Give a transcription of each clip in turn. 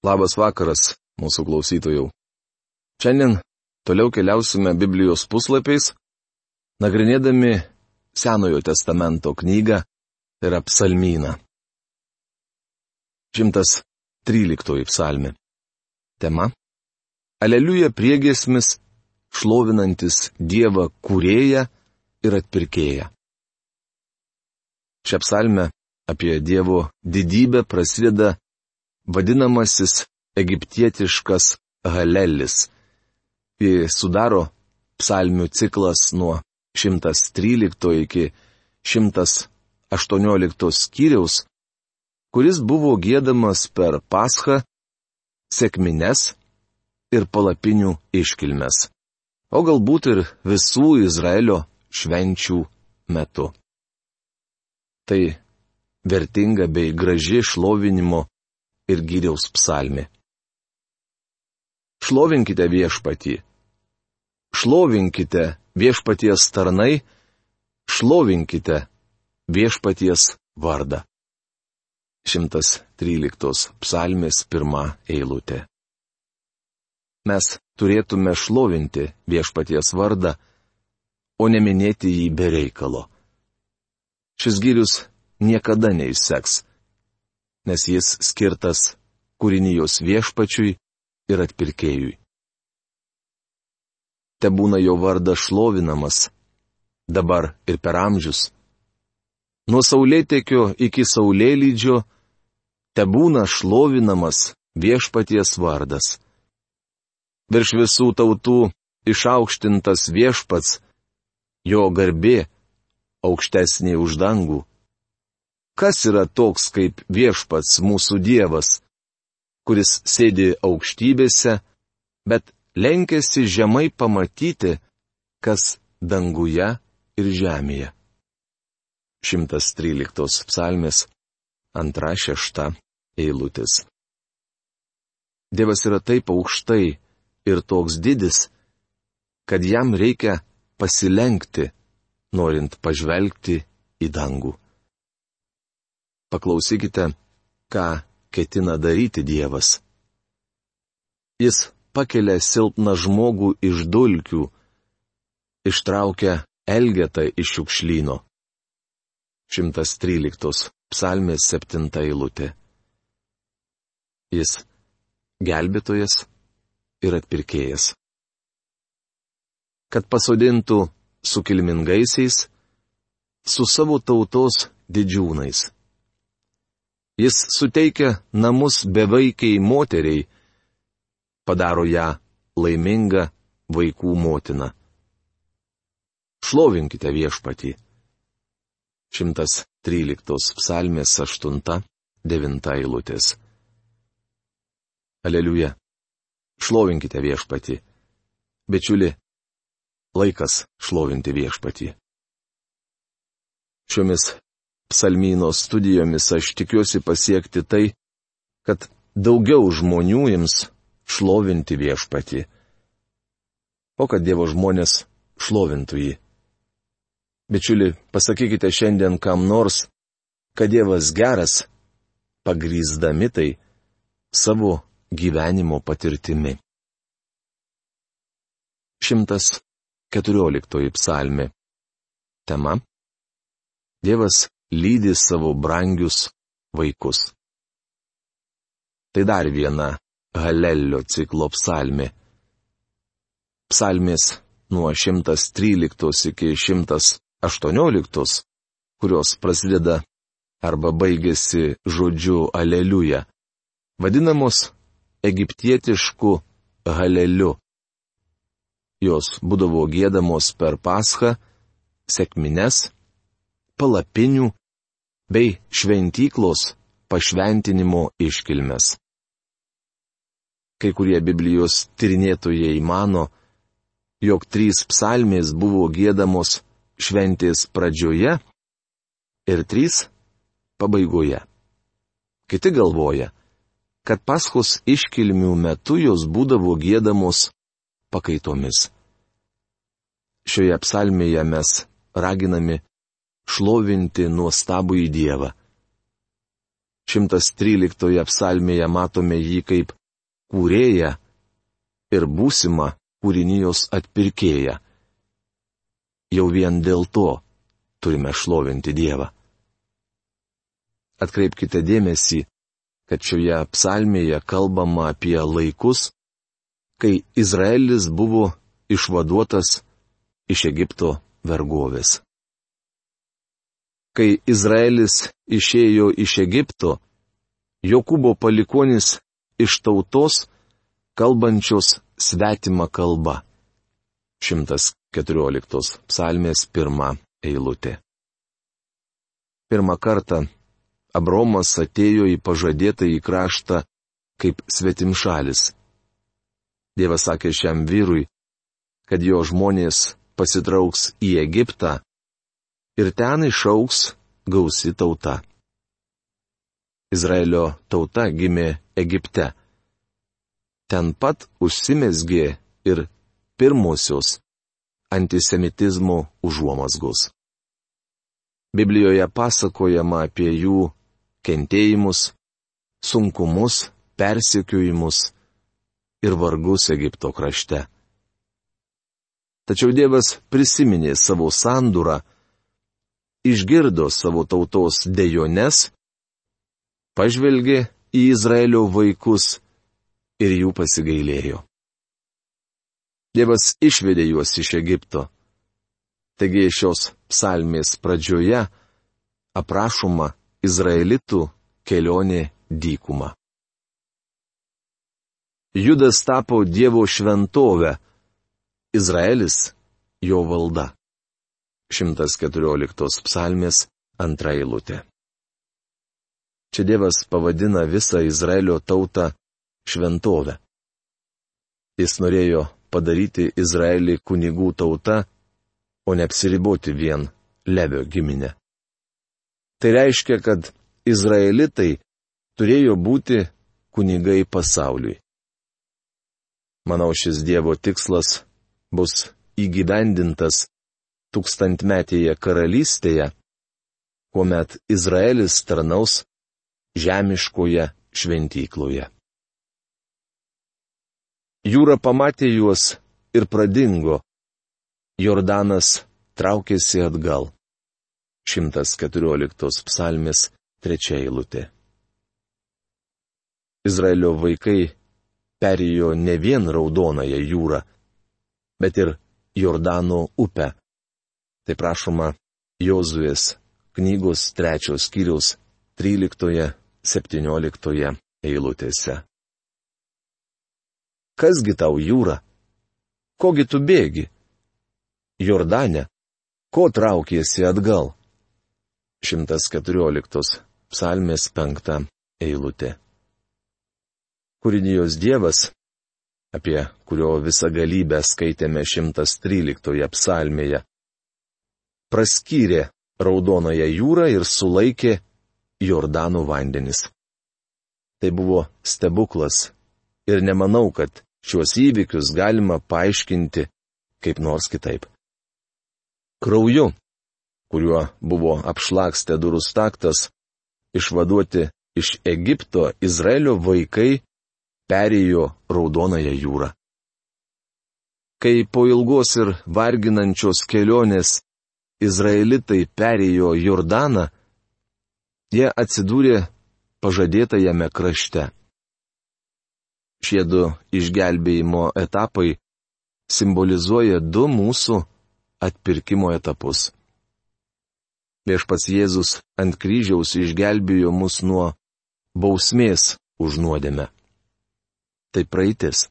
Labas vakaras, mūsų klausytojų. Šiandien toliau keliausime Biblijos puslapiais, nagrinėdami Senojo testamento knygą ir apsalmyną. 113 psalmi. Tema. Aleliuja priegesmis, šlovinantis Dievą kūrėją ir atpirkėją. Šią psalmę apie Dievo didybę prasideda vadinamasis egiptietiškas Halelis. Ji sudaro psalmių ciklas nuo 113 iki 118 skyriaus, kuris buvo gėdamas per Paschą, sėkmines ir palapinių iškilmes, o galbūt ir visų Izraelio švenčių metu. Tai vertinga bei graži šlovinimo ir gyriaus psalmi. Šlovinkite viešpatį. Šlovinkite viešpaties tarnai, šlovinkite viešpaties vardą. 113 psalmės pirmą eilutę. Mes turėtume šlovinti viešpaties vardą, o neminėti jį be reikalo. Šis gyrius niekada neįseks nes jis skirtas kūrinijos viešpačiui ir atpirkėjui. Te būna jo vardas šlovinamas, dabar ir per amžius. Nuo saulėtekio iki saulėlydžio te būna šlovinamas viešpaties vardas. Virš visų tautų išaukštintas viešpats, jo garbė aukštesnė už dangų. Kas yra toks kaip viešpats mūsų Dievas, kuris sėdi aukštybėse, bet lenkėsi žemai pamatyti, kas danguje ir žemėje. 113 psalmės, antra šešta eilutės. Dievas yra taip aukštai ir toks didis, kad jam reikia pasilenkti, norint pažvelgti į dangų. Paklausykite, ką ketina daryti Dievas. Jis pakelia silpną žmogų iš dulkių, ištraukia Elgetą iš šiukšlyno. 113 psalmės 7 eilutė. Jis gelbėtojas ir atpirkėjas. Kad pasodintų su kilmingaisiais, su savo tautos didžiūnais. Jis suteikia namus bevaikiai moteriai, padaro ją laimingą vaikų motiną. Šlovinkite viešpatį. 113 psalmės 8-9 eilutės. Aleliuja. Šlovinkite viešpatį. Bičiuli, laikas šlovinti viešpatį. Šiomis psalmyno studijomis aš tikiuosi pasiekti tai, kad daugiau žmonių jums šlovinti viešpatį. O kad Dievo žmonės šlovintų jį. Bičiuli, pasakykite šiandien kam nors, kad Dievas geras, pagrįsdami tai savo gyvenimo patirtimi. 114 psalmi. Tema. Dievas lydi savo brangius vaikus. Tai dar viena Halelio ciklo psalmė. Psalmės nuo 113 iki 118, kurios prasideda arba baigėsi žodžiu Aleliuja, vadinamos egiptietišku Haleliu. Jos būdavo gėdamos per Paschą, sėkmines, palapinių bei šventyklos pašventinimo iškilmes. Kai kurie Biblijos tyrinėtojai mano, jog trys psalmės buvo gėdamos šventės pradžioje ir trys pabaigoje. Kiti galvoja, kad paskos iškilmių metu jos būdavo gėdamos pakaitomis. Šioje psalmėje mes raginami šlovinti nuostabų į Dievą. 113 psalmėje matome jį kaip kūrėją ir būsimą kūrinijos atpirkėją. Jau vien dėl to turime šlovinti Dievą. Atkreipkite dėmesį, kad šioje psalmėje kalbama apie laikus, kai Izraelis buvo išvaduotas iš Egipto vergovės. Kai Izraelis išėjo iš Egipto, Jokūbo palikonis iš tautos, kalbančios svetimą kalbą. 114 psalmės pirmą eilutė. Pirmą kartą Abromas atėjo į pažadėtą į kraštą kaip svetimšalis. Dievas sakė šiam vyrui, kad jo žmonės pasitrauks į Egiptą ir ten išauks gausi tauta. Izraelio tauta gimė Egipte. Ten pat užsimesgė ir pirmosios antisemitizmo užuomasgos. Biblijoje pasakojama apie jų kentėjimus, sunkumus, persikiojimus ir vargus Egipto krašte. Tačiau Dievas prisiminė savo sandūrą, išgirdo savo tautos dejones, pažvelgė į Izraelio vaikus ir jų pasigailėjo. Dievas išvedė juos iš Egipto. Taigi šios psalmės pradžioje aprašoma Izraelitų kelionė dykuma. Judas tapo Dievo šventovę, Izraelis jo valda. 114 psalmės antra eilutė. Čia Dievas pavadina visą Izraelio tautą šventovę. Jis norėjo padaryti Izraelį kunigų tauta, o neapsiriboti vien Levio giminę. Tai reiškia, kad izraelitai turėjo būti kunigai pasauliui. Manau, šis Dievo tikslas bus įgyvendintas tūkstantmetėje karalystėje, kuomet Izraelis tarnaus žemiškoje šventykloje. Jūra pamatė juos ir pradingo. Jordanas traukėsi atgal. 114 psalmės trečia eilutė. Izraelio vaikai perėjo ne vien Raudonąją jūrą, bet ir Jordano upę. Tai prašoma Jozuės knygos trečios skyriaus 13-17 eilutėse. Kasgi tau jūra? Kogi tu bėgi? Jordane, ko traukiesi atgal? 114 psalmės 5 eilutė. Kūrinijos Dievas, apie kurio visą galybę skaitėme 113 psalmėje, praskyrė Raudonąją jūrą ir sulaikė Jordanų vandenis. Tai buvo stebuklas ir nemanau, kad šiuos įvykius galima paaiškinti kaip nors kitaip. Krauju kuriuo buvo apšlakstę durų staktas, išvaduoti iš Egipto Izraelio vaikai perėjo Raudonąją jūrą. Kai po ilgos ir varginančios kelionės Izraelitai perėjo Jordaną, jie atsidūrė pažadėtajame krašte. Šie du išgelbėjimo etapai simbolizuoja du mūsų atpirkimo etapus. Viešpats Jėzus ant kryžiaus išgelbėjo mus nuo bausmės už nuodėmę. Tai praeitis.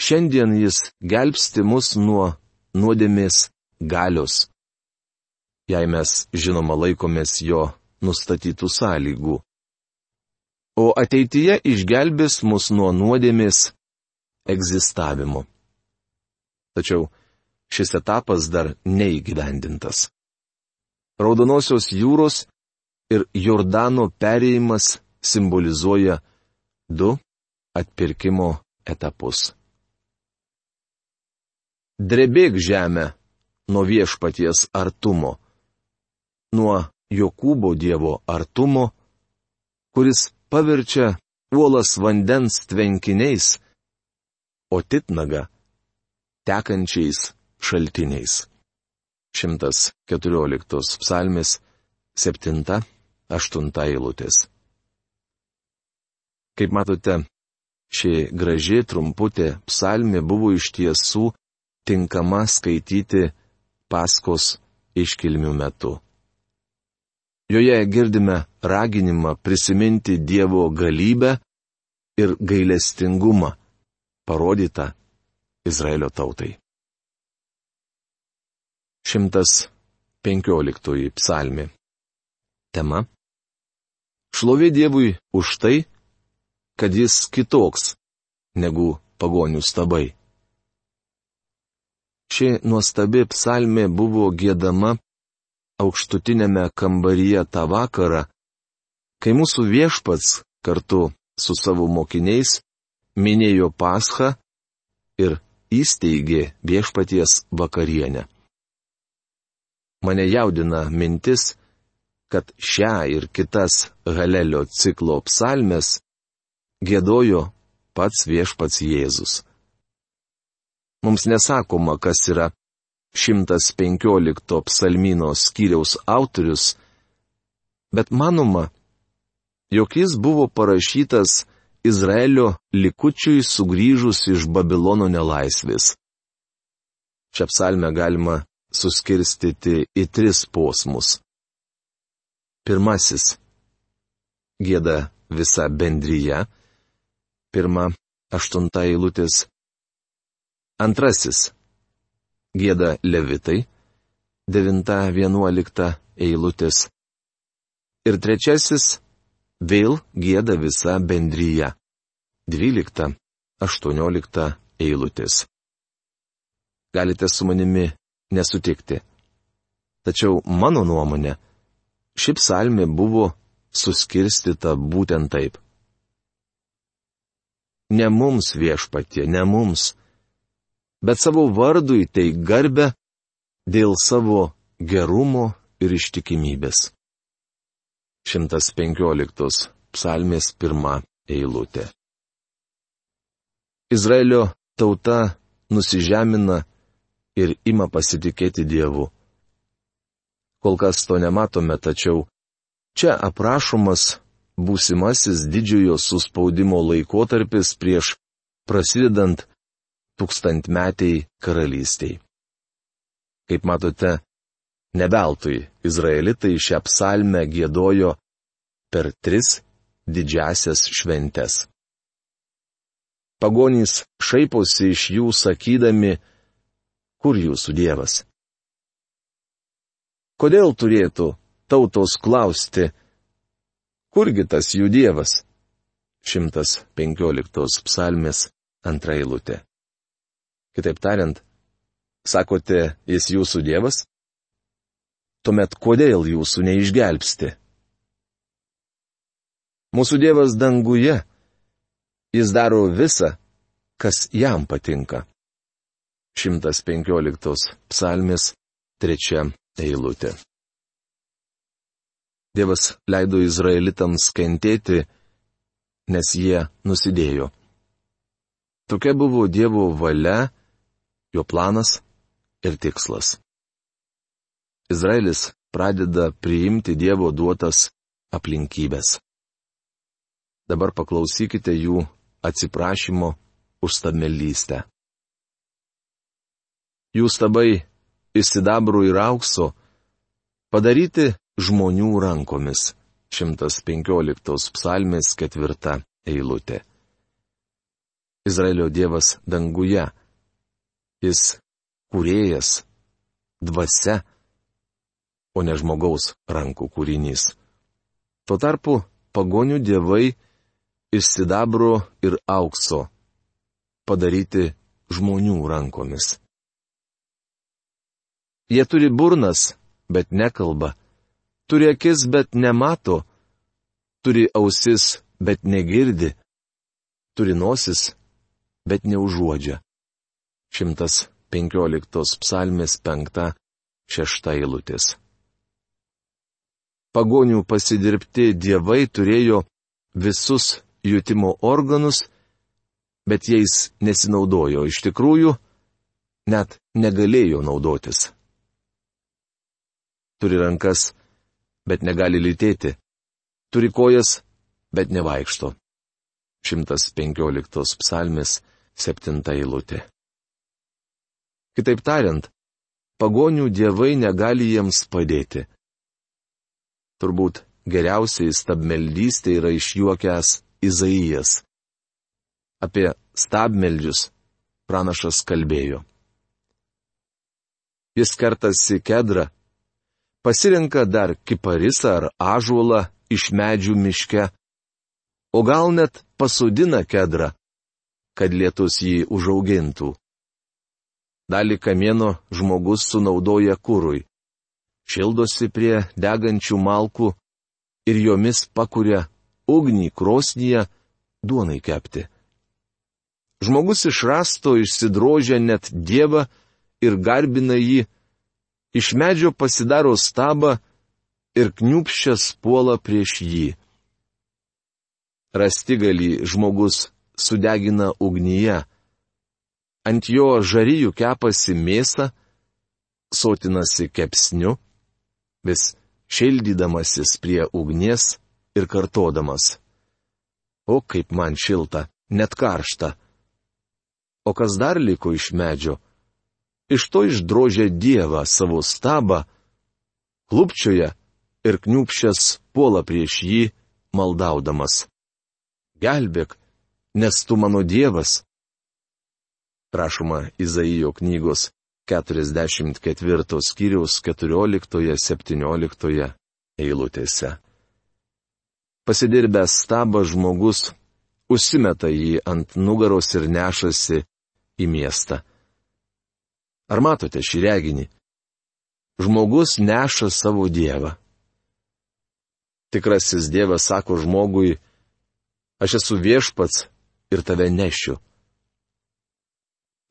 Šiandien jis gelbsti mus nuo nuodėmės galios. Jei mes žinoma laikomės jo nustatytų sąlygų. O ateityje išgelbės mus nuo nuodėmės egzistavimo. Tačiau šis etapas dar neįgyvendintas. Raudonosios jūros ir Jordano perėjimas simbolizuoja du atpirkimo etapus. Drebėk žemę nuo viešpaties artumo, nuo Jokūbo Dievo artumo kuris paverčia uolas vandens tvenkiniais, o titnaga tekančiais šaltiniais. 114 psalmis 7-8 eilutės. Kaip matote, ši graži trumputė psalmė buvo iš tiesų tinkama skaityti paskos iškilmių metu. Joje girdime raginimą prisiminti Dievo galybę ir gailestingumą parodytą Izraelio tautai. 115 psalmi. Tema. Šlovė Dievui už tai, kad jis kitoks negu pagonių stabai. Ši nuostabi psalmė buvo gėdama aukštutinėme kambaryje tą vakarą, kai mūsų viešpats kartu su savo mokiniais minėjo paschą ir įsteigė viešpaties vakarienę. Mane jaudina mintis, kad šią ir kitas Halelio ciklo psalmes gėdojo pats viešpats Jėzus. Mums nesakoma, kas yra 115 psalmino skyriaus autorius, bet manoma, jog jis buvo parašytas Izraelio likučiui sugrįžus iš Babilono nelaisvės. Šią psalmę galima suskirstyti į tris posmus. Pirmasis - gėda visa bendryje. Pirma, aštunta eilutės. Antrasis - gėda levitai. Devinta, vienuolikta eilutės. Ir trečiasis - vėl gėda visa. Dvylikta, aštuoniolikta eilutės. Galite su manimi nesutikti. Tačiau mano nuomonė, ši psalmė buvo suskirstita būtent taip. Ne mums viešpatie, ne mums, bet savo vardui tai garbę dėl savo gerumo ir ištikimybės. 115 psalmės pirma eilutė. Izraelio tauta nusižemina ir ima pasitikėti Dievu. Kol kas to nematome, tačiau čia aprašomas būsimasis didžiojo suspaudimo laikotarpis prieš prasidedant tūkstantmetiai karalystiai. Kaip matote, nebeltui izraelitai šią psalmę gėdojo per tris didžiasias šventes. Pagonys šaiposi iš jų sakydami, kur jūsų Dievas? Kodėl turėtų tautos klausti, kurgi tas jų Dievas? 115 psalmės antra eilutė. Kitaip tariant, sakote, jis jūsų Dievas? Tuomet kodėl jūsų neišgelbsti? Mūsų Dievas danguje, jis daro visą, kas jam patinka. 115 psalmės trečia eilutė. Dievas leido izraelitams kentėti, nes jie nusidėjo. Tokia buvo Dievo valia, jo planas ir tikslas. Izraelis pradeda priimti Dievo duotas aplinkybės. Dabar paklausykite jų atsiprašymo už stabmelystę. Jų stabai iš sidabrų ir aukso padaryti žmonių rankomis. 115 psalmės ketvirta eilutė. Izraelio Dievas danguje. Jis kūrėjas, dvasia, o ne žmogaus rankų kūrinys. Tuo tarpu pagonių dievai iš sidabro ir aukso padaryti žmonių rankomis. Jie turi burnas, bet nekalba, turi akis, bet nemato, turi ausis, bet negirdi, turi nosis, bet neužuodžia. 115 psalmės 5-6 eilutės. Pagonių pasidirbti dievai turėjo visus jutimo organus, bet jais nesinaudojo iš tikrųjų, net negalėjo naudotis. Turi rankas, bet negali lytėti. Turi kojas, bet nevaikšto. 115 psalmis 7 eilutė. Kitaip tariant, pagonių dievai negali jiems padėti. Turbūt geriausiai stabmeldystė yra išjuokęs Izaijas. Apie stabmeldžius pranašas kalbėjo. Jis kertasi kedrą, pasirenka dar kiparisą ar ažuolą iš medžių miške, o gal net pasodina kedrą, kad lietus jį užaugintų. Dalį kamieno žmogus sunaudoja kūrui, šildosi prie degančių malkų ir jomis pakuria ugnį krosnyje duonai kepti. Žmogus iš rasto išsidrožia net Dievą ir garbina jį, iš medžio pasidaro stabą ir kniupščias puola prieš jį. Rastigalį žmogus sudegina ugnyje, ant jo žaryjų kepasi mėsą, sotinasi kepsniu, vis šildydamasis prie ugnies ir kartodamas. O kaip man šilta, net karšta. O kas dar liko iš medžio? Iš to išdrožė Dievą savo stabą, klupčioje ir kniupšęs puola prieš jį, maldaudamas. Gelbėk, nes tu mano Dievas. Prašoma Izaijo knygos 44 skyriaus 14-17 eilutėse. Pasidirbęs stabas žmogus užsimeta jį ant nugaros ir nešasi į miestą. Ar matote šį reginį? Žmogus neša savo Dievą. Tikrasis Dievas sako žmogui, aš esu viešpats ir tave nešiu.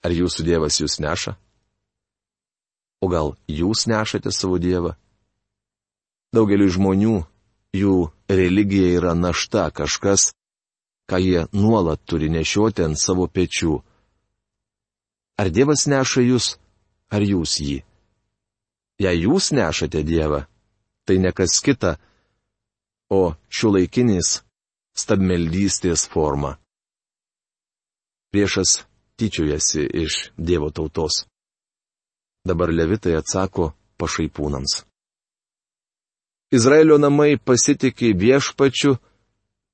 Ar jūsų Dievas jūs neša? O gal jūs nešate savo Dievą? Daugeliu žmonių jų religija yra našta kažkas, ką jie nuolat turi nešioti ant savo pečių. Ar Dievas neša jūs, ar jūs jį? Jei jūs nešate Dievą, tai ne kas kita, o šiuolaikinis stabmeldystės forma. Priešas tyčiojasi iš Dievo tautos. Dabar levitai atsako pašaipūnams. Izraelio namai pasitikė viešpačiu,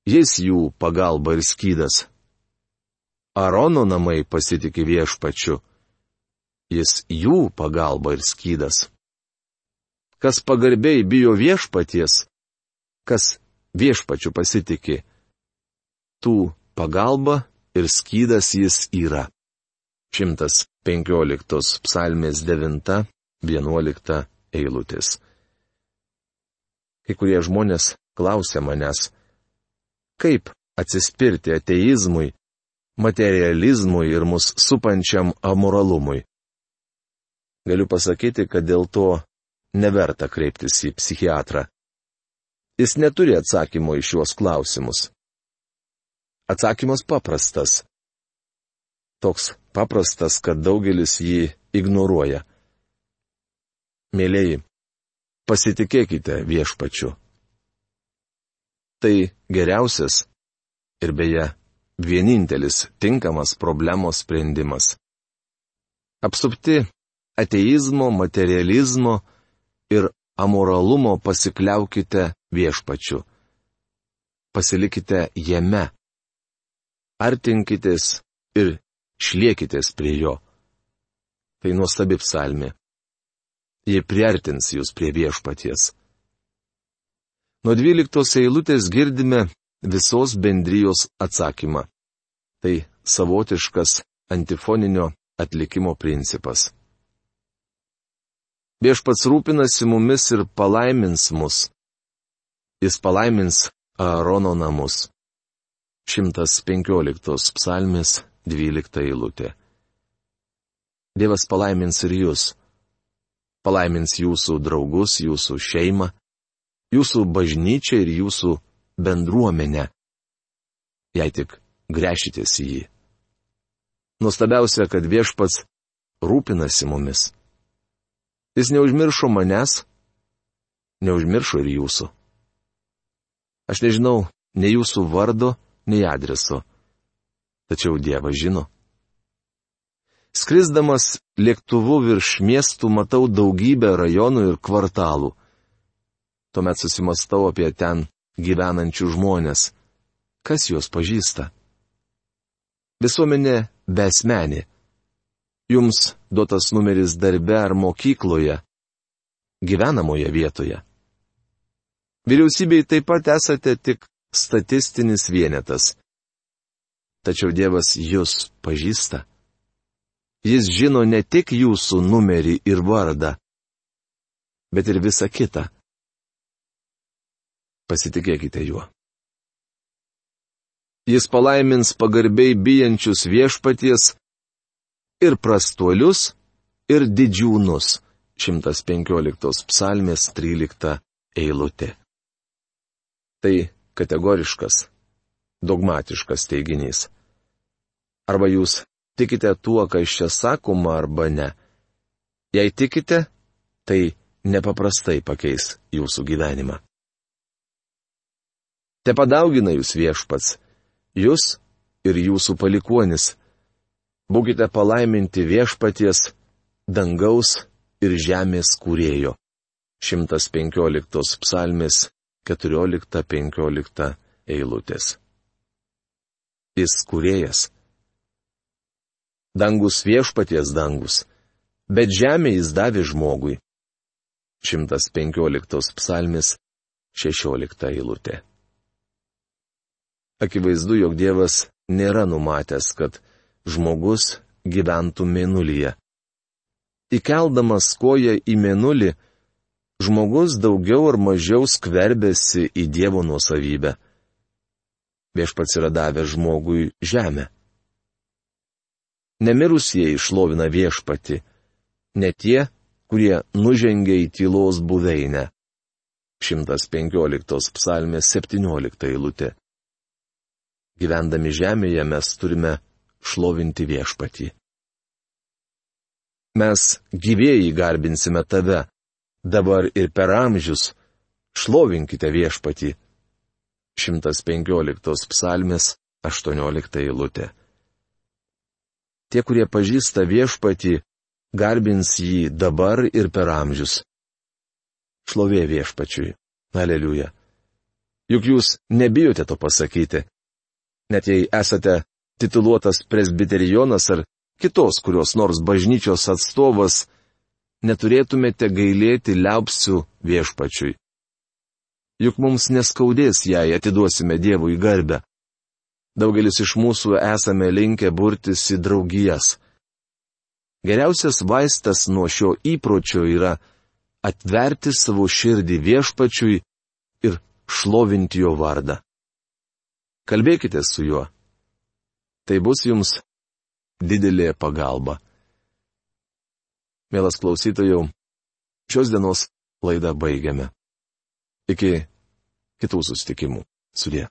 jis jų pagalba ir skydas. Arono namai pasitikė viešpačiu, jis jų pagalba ir skydas. Kas pagarbiai bijo viešpaties, kas viešpačiu pasitikė, tų pagalba ir skydas jis yra. 115 psalmės 9-11 eilutės. Kai kurie žmonės klausia manęs, kaip atsispirti ateizmui, materializmui ir mus supančiam amoralumui. Galiu pasakyti, kad dėl to neverta kreiptis į psichiatrą. Jis neturi atsakymo į šiuos klausimus. Atsakymas paprastas. Toks paprastas, kad daugelis jį ignoruoja. Mėlyji, pasitikėkite viešpačiu. Tai geriausias ir beje vienintelis tinkamas problemos sprendimas. Apsupti ateizmo, materializmo ir amoralumo pasikliaukite viešpačiu. Pasilikite jame artinkitės ir šliekitės prie jo. Tai nuostabi psalmi. Jie priartins jūs prie viešpaties. Nuo dvyliktos eilutės girdime visos bendrijos atsakymą. Tai savotiškas antifoninio atlikimo principas. Viešpats rūpinasi mumis ir palaimins mus. Jis palaimins Aarono namus. 115 psalmis 12 eilutė. Dievas palaimins ir jūs. Palaimins jūsų draugus, jūsų šeimą, jūsų bažnyčią ir jūsų bendruomenę, jei tik grešitės į jį. Nuostabiausia, kad viešpats rūpinasi mumis. Jis neužmiršo manęs, neužmiršo ir jūsų. Aš nežinau nei jūsų vardo, nei adreso. Tačiau Dievas žino. Skrisdamas lėktuvu virš miestų matau daugybę rajonų ir kvartalų. Tuomet susimastau apie ten gyvenančių žmonės. Kas juos pažįsta? Visuomenė besmenė. Jums duotas numeris darbe ar mokykloje, gyvenamoje vietoje. Vyriausybei taip pat esate tik statistinis vienetas. Tačiau Dievas jūs pažįsta. Jis žino ne tik jūsų numerį ir vardą, bet ir visą kitą. Pasitikėkite juo. Jis palaimins pagarbiai bijančius viešpaties ir prastuolius, ir didžiūnus. 115 psalmės 13 eilutė. Tai kategoriškas, dogmatiškas teiginys. Arba jūs tikite tuo, kas čia sakoma, arba ne. Jei tikite, tai nepaprastai pakeis jūsų gyvenimą. Te padaugina jūs viešpats, jūs ir jūsų palikuonis. Būkite palaiminti viešpaties, dangaus ir žemės kūrėjo. 115 psalmės 14-15 eilutės. Jis kurėjas. Dangus viešpaties dangus, bet žemė jis davė žmogui. 115 psalmis 16 eilutė. Akivaizdu, jog Dievas nėra numatęs, kad žmogus gyventų mėnulyje. Įkeldamas koją į mėnulį, žmogus daugiau ar mažiau skverbėsi į Dievo nuosavybę. Viešpats yra davęs žmogui žemę. Nemirusieji išlovina viešpati, ne tie, kurie nužengia į tylos buveinę. 115 psalmės 17 eilutė. Gyvendami žemėje mes turime šlovinti viešpatį. Mes gyvėjai garbinsime tave, dabar ir per amžius, šlovinkite viešpatį. 115 psalmės 18 eilutė. Tie, kurie pažįsta viešpatį, garbins jį dabar ir per amžius. Šlovė viešpačiui. Aleliuja. Juk jūs nebijote to pasakyti. Net jei esate tituluotas presbiterijonas ar kitos kurios nors bažnyčios atstovas, neturėtumėte gailėti liaupsių viešpačiui. Juk mums neskaudės, jei atiduosime Dievui garbę. Daugelis iš mūsų esame linkę burtis į draugijas. Geriausias vaistas nuo šio įpročio yra atverti savo širdį viešpačiui ir šlovinti jo vardą. Kalbėkite su juo. Tai bus jums didelė pagalba. Mielas klausytojų, šios dienos laidą baigiame. Iki kitų susitikimų. Sudė.